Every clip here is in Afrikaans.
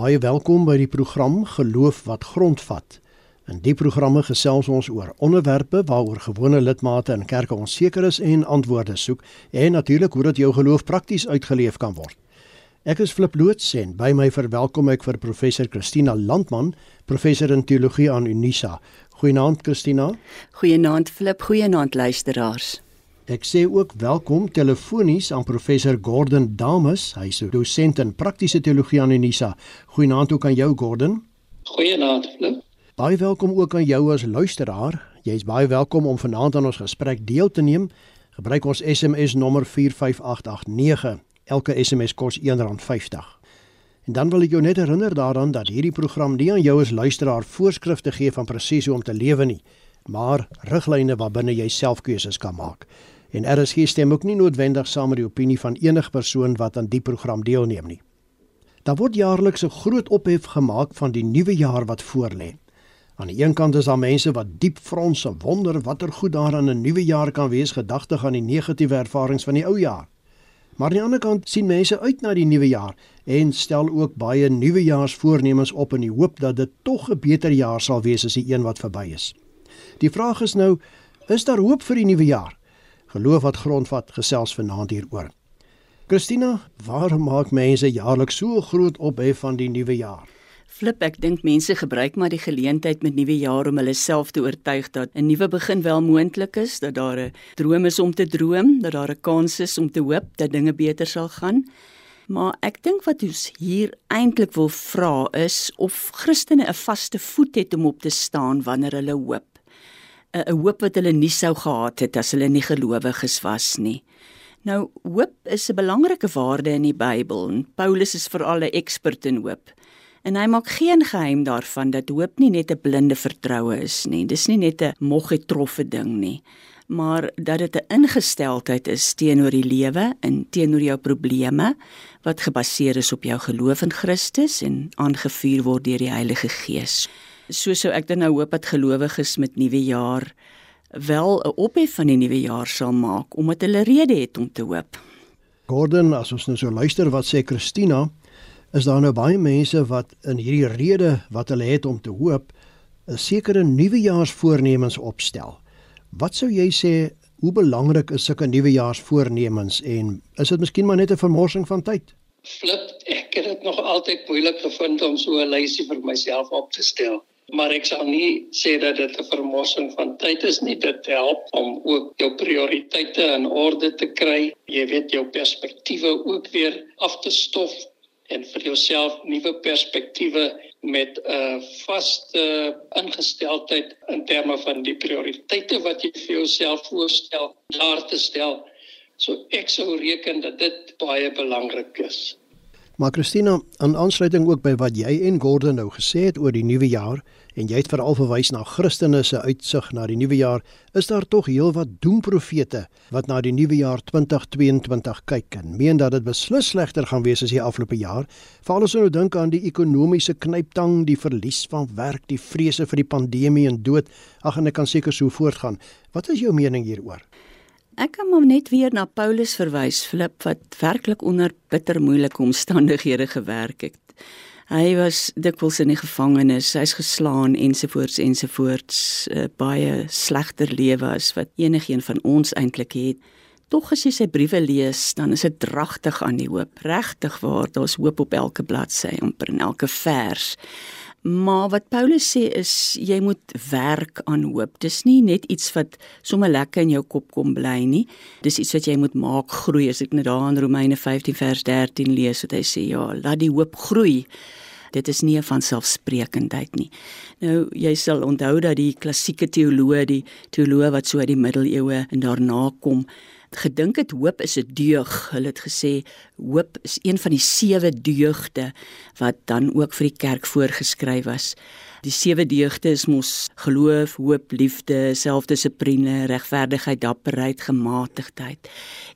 Baie welkom by die program Geloof wat grondvat. In die programme gesels ons oor onderwerpe waaroor gewone lidmate in kerke onseker is en antwoorde soek en natuurlik hoe dit jou geloof prakties uitgeleef kan word. Ek is Flip Loots en by my verwelkom ek vir professor Christina Landman, professor in teologie aan Unisa. Goeienaand Christina. Goeienaand Flip, goeienaand luisteraars. Ek sê ook welkom telefonies aan professor Gordon Dames, hy is dosent in praktiese teologie aan Unisa. Goeienaand ook aan jou Gordon. Goeienaand Flip. Baie welkom ook aan jou as luisteraar. Jy is baie welkom om vanaand aan ons gesprek deel te neem. Gebruik ons SMS nommer 45889. Elke SMS kos R1.50. En dan wil ek jou net herinner daaraan dat hierdie program nie aan jou as luisteraar voorskrifte gee van presies hoe om te lewe nie, maar riglyne waarbinne jy self keuses kan maak. En RSG stem ook nie noodwendig saam met die opinie van enige persoon wat aan die program deelneem nie. Daar word jaarliks 'n groot ophef gemaak van die nuwe jaar wat voorlê. Aan die een kant is daar mense wat diep frons en wonder watter goed daar aan 'n nuwe jaar kan wees gedagtig aan die negatiewe ervarings van die ou jaar. Maar aan die ander kant sien mense uit na die nuwe jaar en stel ook baie nuwejaarsvoornemens op in die hoop dat dit tog 'n beter jaar sal wees as die een wat verby is. Die vraag is nou, is daar hoop vir die nuwe jaar? Geloof wat grondvat gesels vanaand hieroor. Christina, waarom maak mense jaarliks so groot ophef van die nuwe jaar? Flip, ek dink mense gebruik maar die geleentheid met nuwe jaar om hulle self te oortuig dat 'n nuwe begin wel moontlik is, dat daar 'n droom is om te droom, dat daar 'n kans is om te hoop dat dinge beter sal gaan. Maar ek dink wat ons hier eintlik wil vra is of Christene 'n vaste voet het om op te staan wanneer hulle hoop. 'n 'n hoop wat hulle nie sou gehad het as hulle nie gelowiges was nie. Nou, hoop is 'n belangrike waarde in die Bybel en Paulus is veral 'n ekspert in hoop. En hy maak geen geheim daarvan dat hoop nie net 'n blinde vertroue is nie. Dis nie net 'n moggetroffe ding nie, maar dat dit 'n ingesteldheid is teenoor die lewe en teenoor jou probleme wat gebaseer is op jou geloof in Christus en aangevuur word deur die Heilige Gees. So sou ek dan nou hoop dat gelowiges met nuwe jaar wel 'n ophef van die nuwe jaar sal maak omdat hulle rede het om te hoop. Gordon, as ons nou so luister wat sê Christina, is daar nou baie mense wat in hierdie rede wat hulle het om te hoop 'n sekere nuwejaarsvoornemens opstel. Wat sou jy sê hoe belangrik is sulke nuwejaarsvoornemens en is dit miskien maar net 'n vermorsing van tyd? Flip, ek het dit nog altyd moeilik gevind om so 'n lysie vir myself op te stel. Maar ek sal nie sê dat dit 'n vermorsing van tyd is nie. Dit help om ook jou prioriteite in orde te kry. Jy weet jou perspektiewe ook weer af te stof en vir jouself nuwe perspektiewe met 'n uh, vaste ingesteldheid in terme van die prioriteite wat jy vir jouself voorstel, daar te stel. So ek sou reken dat dit baie belangrik is. Maar Christina, aan aansluiting ook by wat jy en Gordon nou gesê het oor die nuwe jaar en jy het veral verwys na Christene se uitsig na die nuwe jaar, is daar tog heelwat doemprofete wat na die nuwe jaar 2022 kyk en meen dat dit beslis slegter gaan wees as die afgelope jaar. Veral as ons nou dink aan die ekonomiese knyptang, die verlies van werk, die vrese vir die pandemie en dood. Ag en ek kan seker so voortgaan. Wat is jou mening hieroor? Ek kan maar net weer na Paulus verwys, Filip wat werklik onder bitter moeilike omstandighede gewerk het. Hy was dikwels in die gevangenis, hy's geslaan ensovoorts ensovoorts, uh, baie slegter lewe as wat enigiemand van ons eintlik het. Tog as jy sy briewe lees, dan is dit dragtig aan die hoop, regtig waar, daar's hoop op elke bladsy, amper in elke vers. Maar wat Paulus sê is jy moet werk aan hoop. Dis nie net iets wat sommer lekker in jou kop kom bly nie. Dis iets wat jy moet maak groei. As ek net daar in Romeine 15 vers 13 lees wat hy sê, ja, laat die hoop groei. Dit is nie 'n vanselfsprekendheid nie. Nou jy sal onthou dat die klassieke teoloë, die teoloë wat so uit die middeleeue en daarna kom, gedink het hoop is 'n deug. Hulle het gesê hoop is een van die sewe deugde wat dan ook vir die kerk voorgeskryf was. Die sewe deugde is mos geloof, hoop, liefde, selfdissipline, regverdigheid, dapperheid, gematigdheid.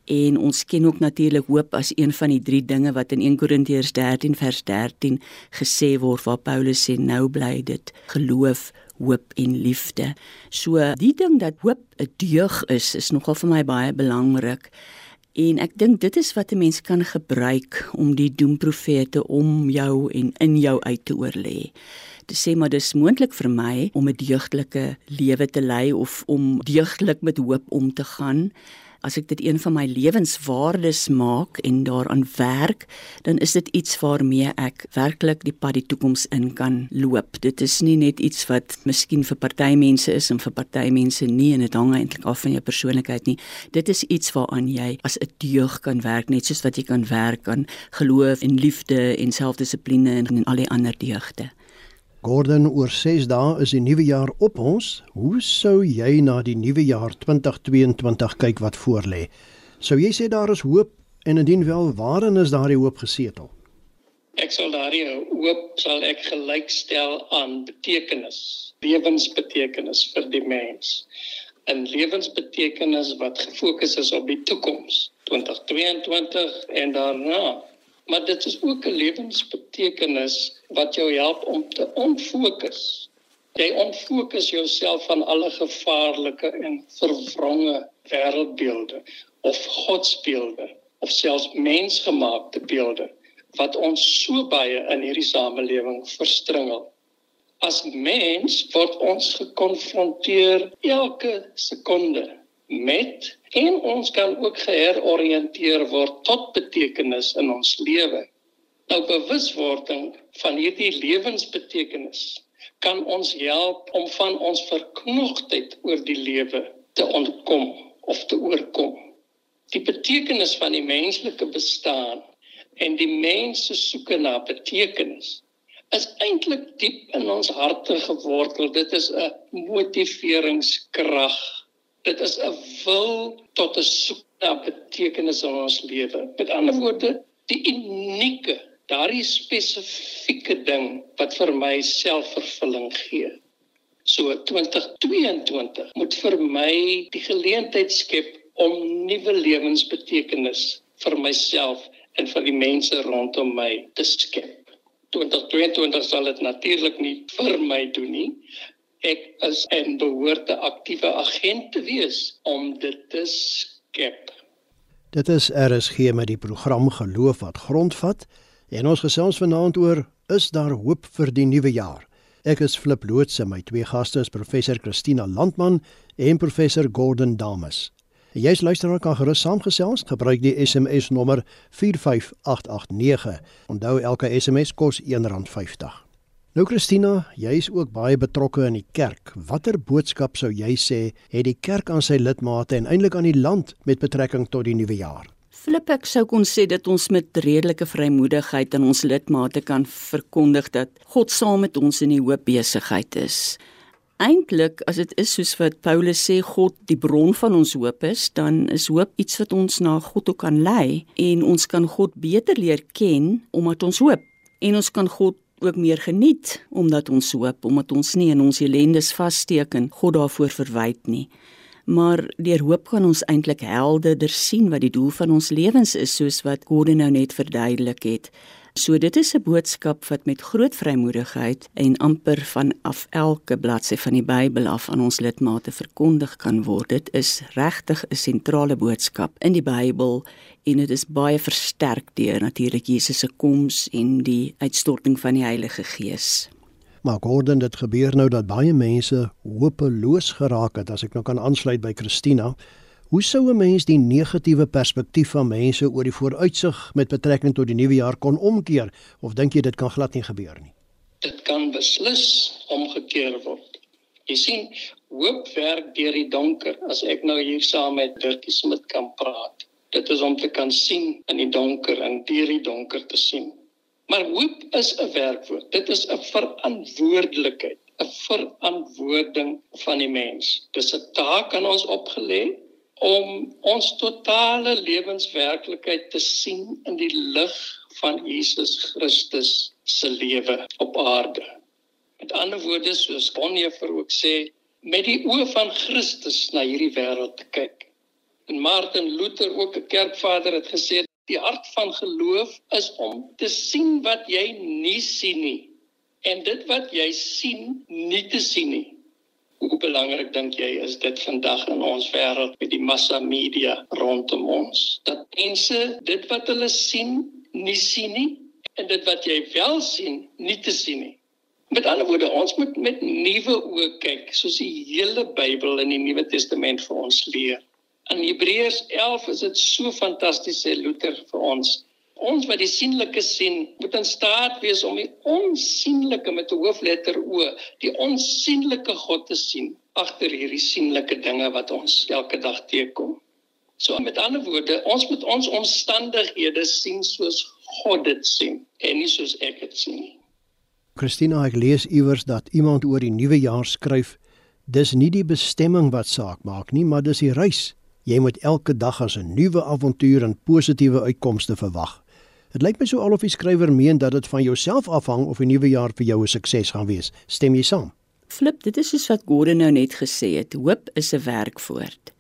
En ons ken ook natuurlik hoop as een van die drie dinge wat in 1 Korintiërs 13 vers 13 gesê word waar Paulus sê nou bly dit geloof, hoop en liefde. So die ding dat hoop 'n deug is, is nogal vir my baie belangrik. En ek dink dit is wat 'n mens kan gebruik om die doemprofete om jou en in jou uit te oorlê. Dit sê maar dis moontlik vir my om 'n deugdelike lewe te lei of om deugdelik met hoop om te gaan as ek dit een van my lewenswaardes maak en daaraan werk, dan is dit iets waarmee ek werklik die pad die toekoms in kan loop. Dit is nie net iets wat miskien vir party mense is en vir party mense nie en dit hang eintlik af van jou persoonlikheid nie. Dit is iets waaraan jy as 'n deug kan werk, net soos wat jy kan werk aan geloof en liefde en selfdissipline en, en al die ander deugde. Gordon, oor 6 dae is die nuwe jaar op ons. Hoe sou jy na die nuwe jaar 2022 kyk wat voorlê? Sou jy sê daar is hoop en indien wel, waarin is daardie hoop gesetel? Ek sal daardie hoop sal ek gelykstel aan betekenis, lewensbetekenis vir die mens. 'n Lewensbetekenis wat gefokus is op die toekoms, 2022 en daarna maar dit is ook 'n lewensbetekenis wat jou help om te onfokus. Jy onfokus jouself van alle gevaarlike en vervronge wêreldbeelde of godsbeelde of selfs mensgemaakte beelde wat ons so baie in hierdie samelewing verstringel. As mens word ons gekonfronteer elke sekonde met en ons kan ook geheroriënteer word tot betekenis in ons lewe. Nou bewuswording van hierdie lewensbetekenis kan ons help om van ons verknogtheid oor die lewe te ontkom of te oorkom. Die betekenis van die menslike bestaan en die mens se soeke na betekenis is eintlik diep in ons harte gewortel. Dit is 'n motiveringskrag dit is 'n wil tot 'n soek na betekenis in ons lewe. Met ander woorde, die unieke, daardie spesifieke ding wat vir my selfvervulling gee. So 2022 moet vir my die geleentheid skep om nuwe lewensbetekenis vir myself en vir die mense rondom my te skep. 2022 sal dit natuurlik nie vir my doen nie ek is en behoort 'n aktiewe agent te wees om dit te skep. Dit is RSG met die program Geloof wat grondvat en ons gesels vanaand oor is daar hoop vir die nuwe jaar. Ek is Flip Loots en my twee gaste is professor Christina Landman en professor Gordon Dames. Jy's luisteraar kan gerus saamgesels, gebruik die SMS nommer 45889. Onthou elke SMS kos R1.50. Nou Christina, jy is ook baie betrokke in die kerk. Watter boodskap sou jy sê het die kerk aan sy lidmate en eintlik aan die land met betrekking tot die nuwe jaar? Flip ek sou kon sê dat ons met redelike vrymoedigheid aan ons lidmate kan verkondig dat God saam met ons in die hoop besigheid is. Eintlik as dit is soos wat Paulus sê God die bron van ons hoop is, dan is hoop iets wat ons na God toe kan lei en ons kan God beter leer ken omdat ons hoop en ons kan God ook meer geniet omdat ons hoop, omdat ons nie in ons ellendes vassteek en God daarvoor verwyd nie. Maar deur hoop kan ons eintlik helderder sien wat die doel van ons lewens is soos wat Gordon nou net verduidelik het. So dit is 'n boodskap wat met groot vrymoedigheid en amper vanaf elke bladsy van die Bybel af aan ons lidmate verkondig kan word. Dit is regtig 'n sentrale boodskap in die Bybel en dit is baie versterk deur natuurlik Jesus se koms en die uitstorting van die Heilige Gees. Maar Gordon, dit gebeur nou dat baie mense hopeloos geraak het as ek nou kan aansluit by Christina. Hoe sou 'n mens die negatiewe perspektief van mense oor die vooruitsig met betrekking tot die nuwe jaar kon omkeer of dink jy dit kan glad nie gebeur nie? Dit kan beslis omgekeer word. Jy sien, hoop werk deur die donker. As ek nou hier saam met Dirkie Smit kan praat, dit is om te kan sien in die donker en deur die donker te sien. Maar hoop is 'n werkwoord. Dit is 'n verantwoordelikheid, 'n verantwoording van die mens. Dis 'n taak aan ons opgelê om ons totale lewenswerklikheid te sien in die lig van Jesus Christus se lewe op aarde. Met ander woorde soos Bonhoeffer ook sê, met die oë van Christus na hierdie wêreld te kyk. En Martin Luther ook 'n kerkvader het gesê die hart van geloof is om te sien wat jy nie sien nie en dit wat jy sien nie te sien nie. Hoe belangrik dink jy is dit vandag in ons wêreld met die massa media rondom ons? Dat mense dit wat hulle sien, nie sien nie en dit wat jy wel sien, nie te sien nie. Met ander woorde, ons moet met nuwe oë kyk, soos die hele Bybel in die Nuwe Testament vir ons leer. In Hebreërs 11 is dit so fantasties sê Luther vir ons ons wat die sienlike sien, moet in staat wees om die onsienlike met 'n hoofletter O, die onsienlike God te sien agter hierdie sienlike dinge wat ons elke dag teekom. So met ander woorde, ons moet ons omstandighede sien soos God dit sien en nie soos ek dit sien nie. Christina, ek lees iewers dat iemand oor die nuwe jaar skryf: "Dis nie die bestemming wat saak maak nie, maar dis die reis. Jy moet elke dag as 'n nuwe avontuur en positiewe uitkomste verwag." Dit lyk my so alof die skrywer meen dat dit van jouself afhang of die nuwe jaar vir jou 'n sukses gaan wees. Stem jy saam? Flip, dit is soos wat Gordon nou net gesê het. Hoop is 'n werkwoord.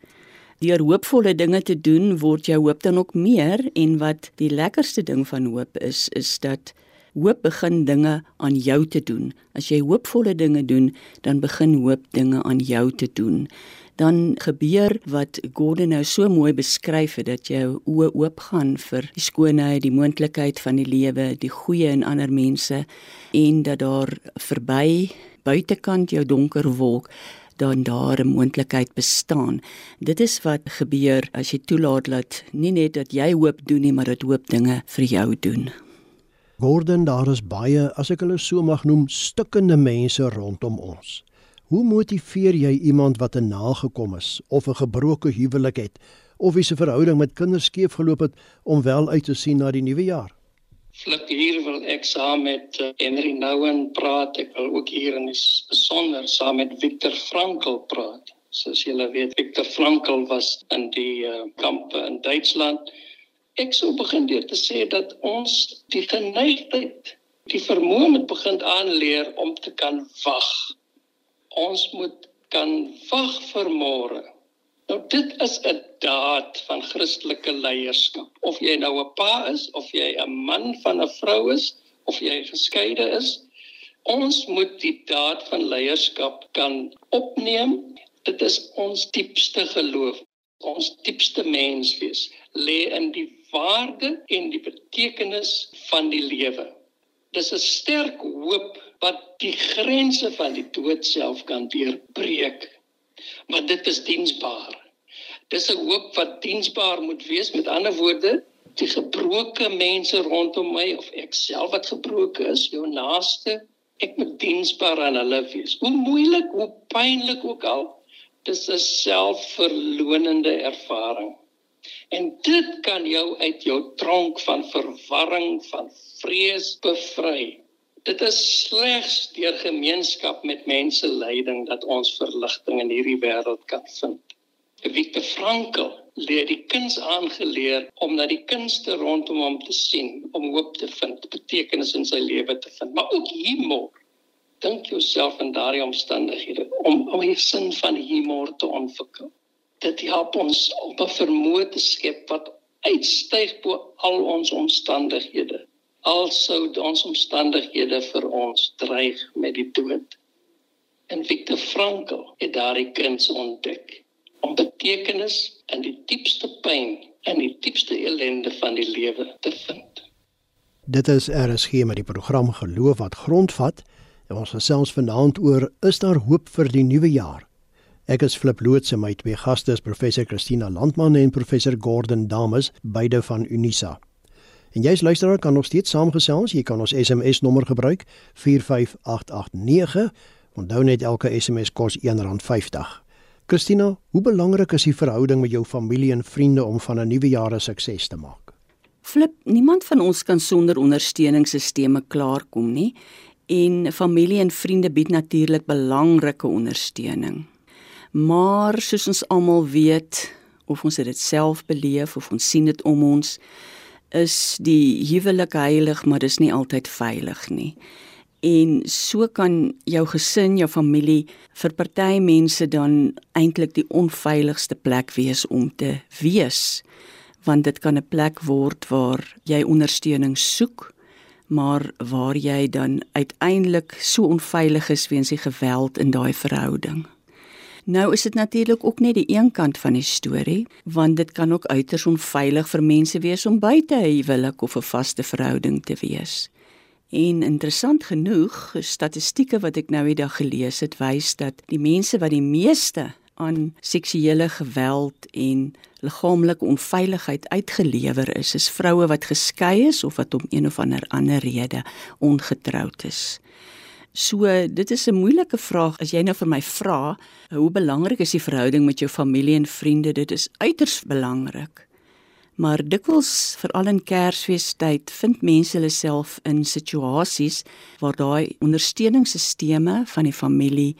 Deur hoopvolle dinge te doen, word jou hoop dan ook meer en wat die lekkerste ding van hoop is, is dat hoop begin dinge aan jou te doen. As jy hoopvolle dinge doen, dan begin hoop dinge aan jou te doen dan gebeur wat Gordon nou so mooi beskryf het dat jou oë oop gaan vir die skoonheid, die moontlikheid van die lewe, die goeie in ander mense en dat daar verby buitekant jou donker wolk dan daar 'n moontlikheid bestaan. Dit is wat gebeur as jy toelaat dat nie net dat jy hoop doen nie, maar dat hoop dinge vir jou doen. Gordon, daar is baie, as ek hulle so mag noem, stukkende mense rondom ons. Hoe motiveer jy iemand wat 'n nagekom is of 'n gebroke huwelik het of wie se verhouding met kinders skeef geloop het om wel uit te sien na die nuwe jaar? Flip hier wil ek saam met uh, Henry Nouwen praat. Ek wil ook hier in besonder saam met Viktor Frankl praat. Soos julle weet, Viktor Frankl was in die uh, kampe in Duitsland. Ek sou begin deur te sê dat ons die geneigtheid, die vermoë moet begin aanleer om te kan wag ons moet kan wag vir môre. Nou dit is 'n daad van Christelike leierskap. Of jy nou 'n pa is of jy 'n man van 'n vrou is of jy geskeide is, ons moet die daad van leierskap kan opneem. Dit is ons diepste geloof, ons diepste menswees lê in die waarde en die betekenis van die lewe. Dis 'n sterk hoop wat die grense van die dood self kan deurbreek. Maar dit is diensbaar. Dis 'n hoop wat diensbaar moet wees met ander woorde die gebroke mense rondom my of ek self wat gebroken is, jou naaste, ek moet diensbaar aan hulle wees. Hoe moeilik, hoe pynlik ook al, dis 'n selfverlonende ervaring. En dit kan jou uit jou tronk van verwarring, van vrees bevry. Dit is slegs deur gemeenskap met mense leiding dat ons verligting in hierdie wêreld kan vind. Viktor Frankl leer die kuns aangeleer om na die kunste rondom hom te sien, om hoop te vind, betekenis in sy lewe te vind, maar ook humor. Dink jouself in daardie omstandighede om om 'n sin van humor te ontwikkel. Dit help ons om 'n vermoë te skep wat uitstyg bo al ons omstandighede alsou ons omstandighede vir ons dreig met die dood. En Viktor Frankl het daardie kuns ontdek om betekenis in die diepste pyn en die diepste ellende van die lewe te vind. Dit is RSG met die program Geloof wat grondvat. En ons gesels vanaand oor is daar hoop vir die nuwe jaar? Ek is Flip Loots en my twee gaste is professor Christina Landman en professor Gordon Dames, beide van Unisa. En jy's luisteraar kan nog steeds saamgesels. Jy kan ons SMS nommer gebruik 45889. Onthou net elke SMS kos R1.50. Christina, hoe belangrik is die verhouding met jou familie en vriende om van 'n nuwe jaar 'n sukses te maak? Flip, niemand van ons kan sonder ondersteuningsstelsels klaarkom nie. En familie en vriende bied natuurlik belangrike ondersteuning. Maar soos ons almal weet, of ons dit self beleef of ons sien dit om ons, is die huwelik heilig, maar dis nie altyd veilig nie. En so kan jou gesin, jou familie vir party mense dan eintlik die onveiligste plek wees om te wees, want dit kan 'n plek word waar jy ondersteuning soek, maar waar jy dan uiteindelik so onveilig is weens die geweld in daai verhouding. Nou is dit natuurlik ook net die een kant van die storie, want dit kan ook uiters onveilig vir mense wees om buite 'n huwelik of 'n vaste verhouding te wees. En interessant genoeg, statistieke wat ek nou die dag gelees het, wys dat die mense wat die meeste aan seksuele geweld en liggaamlike onveiligheid uitgelewer is, is vroue wat geskei is of wat om een of ander ander rede ongetroud is. So dit is 'n moeilike vraag as jy nou vir my vra, hoe belangrik is die verhouding met jou familie en vriende? Dit is uiters belangrik. Maar dikwels veral in Kersfeestyd vind mense hulle self in situasies waar daai ondersteuningssisteme van die familie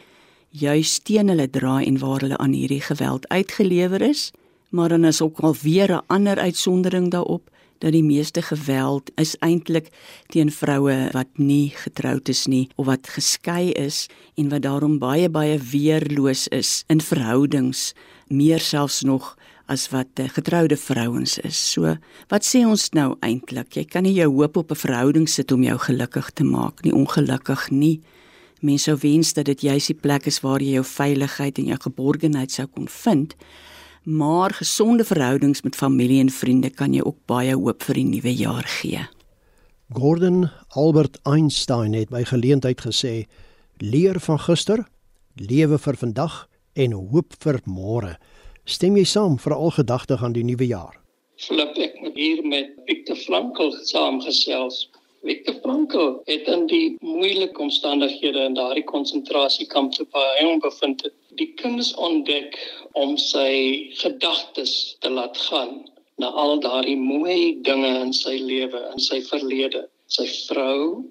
juis teen hulle draai en waar hulle aan hierdie geweld uitgelewer is, maar dan is ook al weer 'n ander uitsondering daarop dat die meeste geweld is eintlik teen vroue wat nie getroud is nie of wat geskei is en wat daarom baie baie weerloos is in verhoudings meer selfs nog as wat eh, getroude vrouens is. So, wat sê ons nou eintlik? Jy kan nie jou hoop op 'n verhouding sit om jou gelukkig te maak nie, ongelukkig nie. Mense sou wens dat dit juis die plek is waar jy jou veiligheid en jou geborgenheid sou kon vind. Maar gesonde verhoudings met familie en vriende kan jou ook baie hoop vir die nuwe jaar gee. Gordon Albert Einstein het by geleentheid gesê: "Leer van gister, lewe vir vandag en hoop vir môre." Stem jy saam vir al gedagte aan die nuwe jaar? Flip ek hier met Victor Frankl saamgesels. Viktor Frankl het in die moeilike omstandighede in daardie konsentrasiekamp te Paen bevind het, die kuns ontdek om sy gedagtes te laat gaan na al daardie mooi dinge in sy lewe, in sy verlede, sy vrou,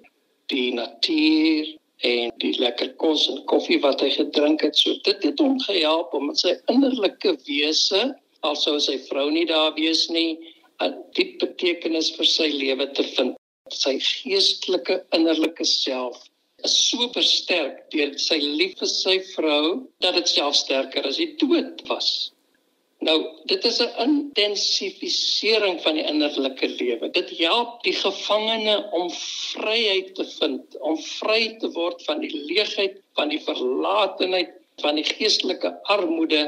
die natuur en die lekker kos en koffie wat hy gedrink het. So dit het hom gehelp om sy innerlike wese, alsou sy vrou nie daar wees nie, 'n diep betekenis vir sy lewe te vind sy geestelike innerlike self is so versterk deur sy lief vir sy vrou dat dit self sterker as die dood was. Nou, dit is 'n intensifisering van die innerlike lewe. Dit help die gevangene om vryheid te vind, om vry te word van die leegheid, van die verlatenheid, van die geestelike armoede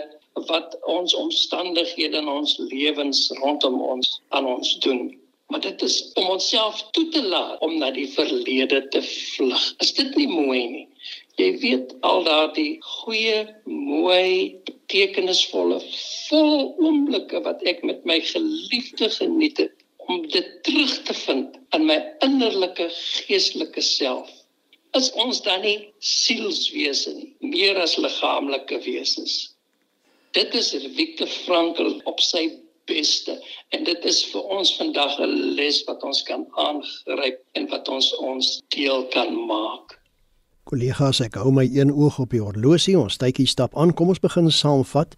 wat ons omstandighede in ons lewens rondom ons aan ons doen. Maar dit is om onsself toe te laat om na die verlede te vlug. Is dit nie mooi nie? Jy weet al daardie goeie, mooi, betekenisvolle vol oomblikke wat ek met my geliefde geniet het om dit terug te vind in my innerlike geestelike self. Is ons dan nie sielswese nie, meer as liggaamlike wesens? Dit is Viktor Frankl op sy beste en dit is vir ons vandag 'n les wat ons kan aangryp en wat ons ons deel kan maak. Kollegas, ek hou my een oog op die horlosie. Ons tydjie stap aan. Kom ons begin saamvat.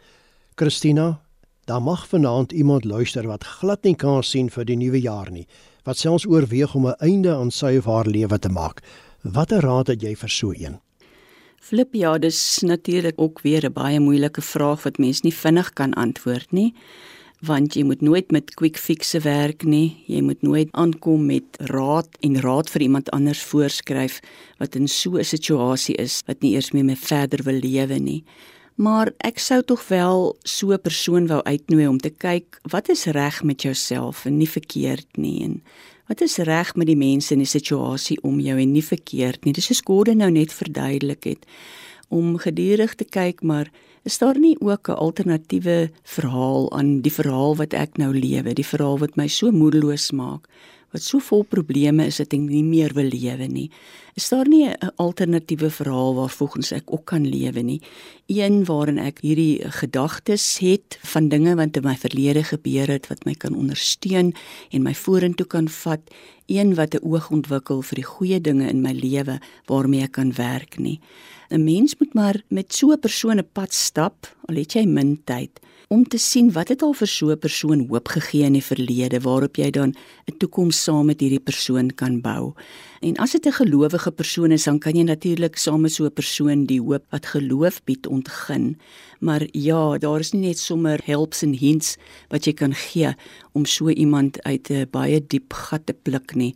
Christina, daar mag vanaand iemand luister wat glad nie kan sien vir die nuwe jaar nie. Wat selfs oorweeg om 'n einde aan sy of haar lewe te maak. Watter raad het jy vir so een? Flip, ja, dis natuurlik ook weer 'n baie moeilike vraag wat mens nie vinnig kan antwoord nie want jy moet nooit met quick fixe werk nie. Jy moet nooit aankom met raad en raad vir iemand anders voorskryf wat in so 'n situasie is wat nie eers meer met verder wil lewe nie. Maar ek sou tog wel so 'n persoon wou uitnooi om te kyk wat is reg met jouself en nie verkeerd nie en wat is reg met die mense in die situasie om jou en nie verkeerd nie. Dis soos Gordon nou net verduidelik het om gedurig te kyk maar is daar nie ook 'n alternatiewe verhaal aan die verhaal wat ek nou lewe, die verhaal wat my so moedeloos maak, wat so vol probleme is dat ek nie meer wil lewe nie. Is daar nie 'n alternatiewe verhaal waarvolgens ek ook kan lewe nie? Een waarin ek hierdie gedagtes het van dinge wat in my verlede gebeur het wat my kan ondersteun en my vorentoe kan vat, een wat 'n oog ontwikkel vir die goeie dinge in my lewe waarmee ek kan werk nie. 'n Mens moet maar met so 'n persoon 'n pad stap, al het jy min tyd, om te sien wat het al vir so 'n persoon hoop gegee in die verlede waarop jy dan 'n toekoms saam met hierdie persoon kan bou. En as dit 'n gelowige persoon is, dan kan jy natuurlik saam met so 'n persoon die hoop wat geloof bied ontgin. Maar ja, daar is nie net sommer helps en hints wat jy kan gee om so iemand uit 'n baie diep gat te pluk nie.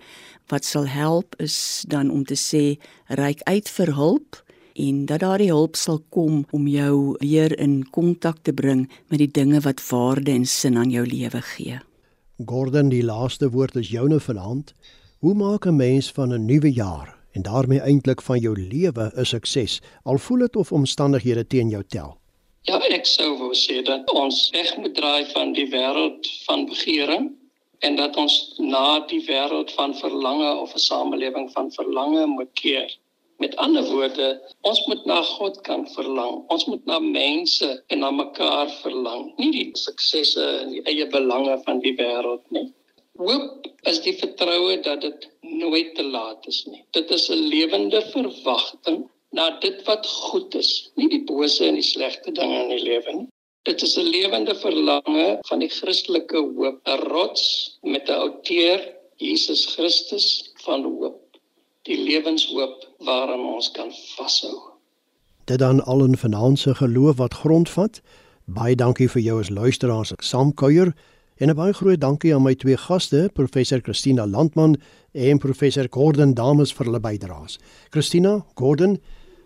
Wat sal help is dan om te sê reik uit vir hulp en dat daardie hulp sal kom om jou weer in kontak te bring met die dinge wat waarde en sin aan jou lewe gee. Gordon, die laaste woord is joune vanaand. Hoe maak 'n mens van 'n nuwe jaar en daarmee eintlik van jou lewe 'n sukses, al voel dit of omstandighede teen jou tel? Ja, ek sou wou sê dat ons weg moet draai van die wêreld van begering en dat ons na die wêreld van verlange of 'n samelewing van verlange moet keer. Met ander woorde, ons moet na God kan verlang. Ons moet na mense en na mekaar verlang, nie die suksesse en die eie belange van die wêreld nie. Hoop is die vertroue dat dit nooit te laat is nie. Dit is 'n lewende verwagting na dit wat goed is, nie die bose en die slegte dinge in die lewe nie. Dit is 'n lewende verlange van die Christelike hoop, 'n rots met 'n outeur, Jesus Christus van hoop. Die lewenshoop waaraan ons kan vashou. Dit dan al in finansie geloof wat grondvat. Baie dankie vir jou as luisteraar se saamkuier en 'n baie groot dankie aan my twee gaste, professor Christina Landman en professor Gordon Dames vir hulle bydraes. Christina, Gordon,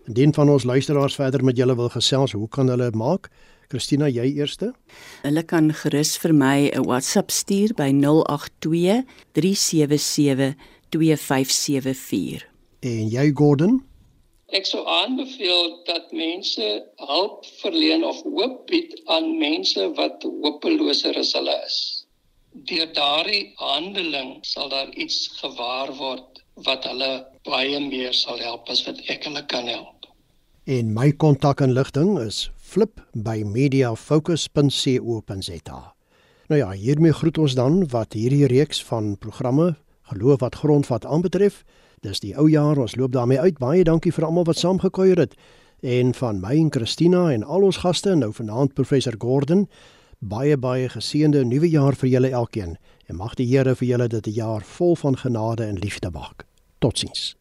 indien van ons luisteraars verder met julle wil gesels, hoe kan hulle maak? Christina, jy eerste? Hulle kan gerus vir my 'n WhatsApp stuur by 082 377 2574. En jy Gordon? Ek sou aanbeveel dat mense hulp verleen of hoop bied aan mense wat hopeloser as hulle is. Deur daardie handeling sal daar iets gewaar word wat hulle baie meer sal help as wat ek hulle kan help. En my kontakinligting is flip by mediafocus.co.za. Nou ja, hiermee groet ons dan wat hierdie reeks van programme geloof wat grondvat aanbetref. Dis die ou jaar, ons loop daarmee uit. Baie dankie vir almal wat saamgekuier het. En van my en Christina en al ons gaste nou vanaand professor Gordon, baie baie geseënde nuwe jaar vir julle elkeen. En mag die Here vir julle dit 'n jaar vol van genade en liefde maak. Totsiens.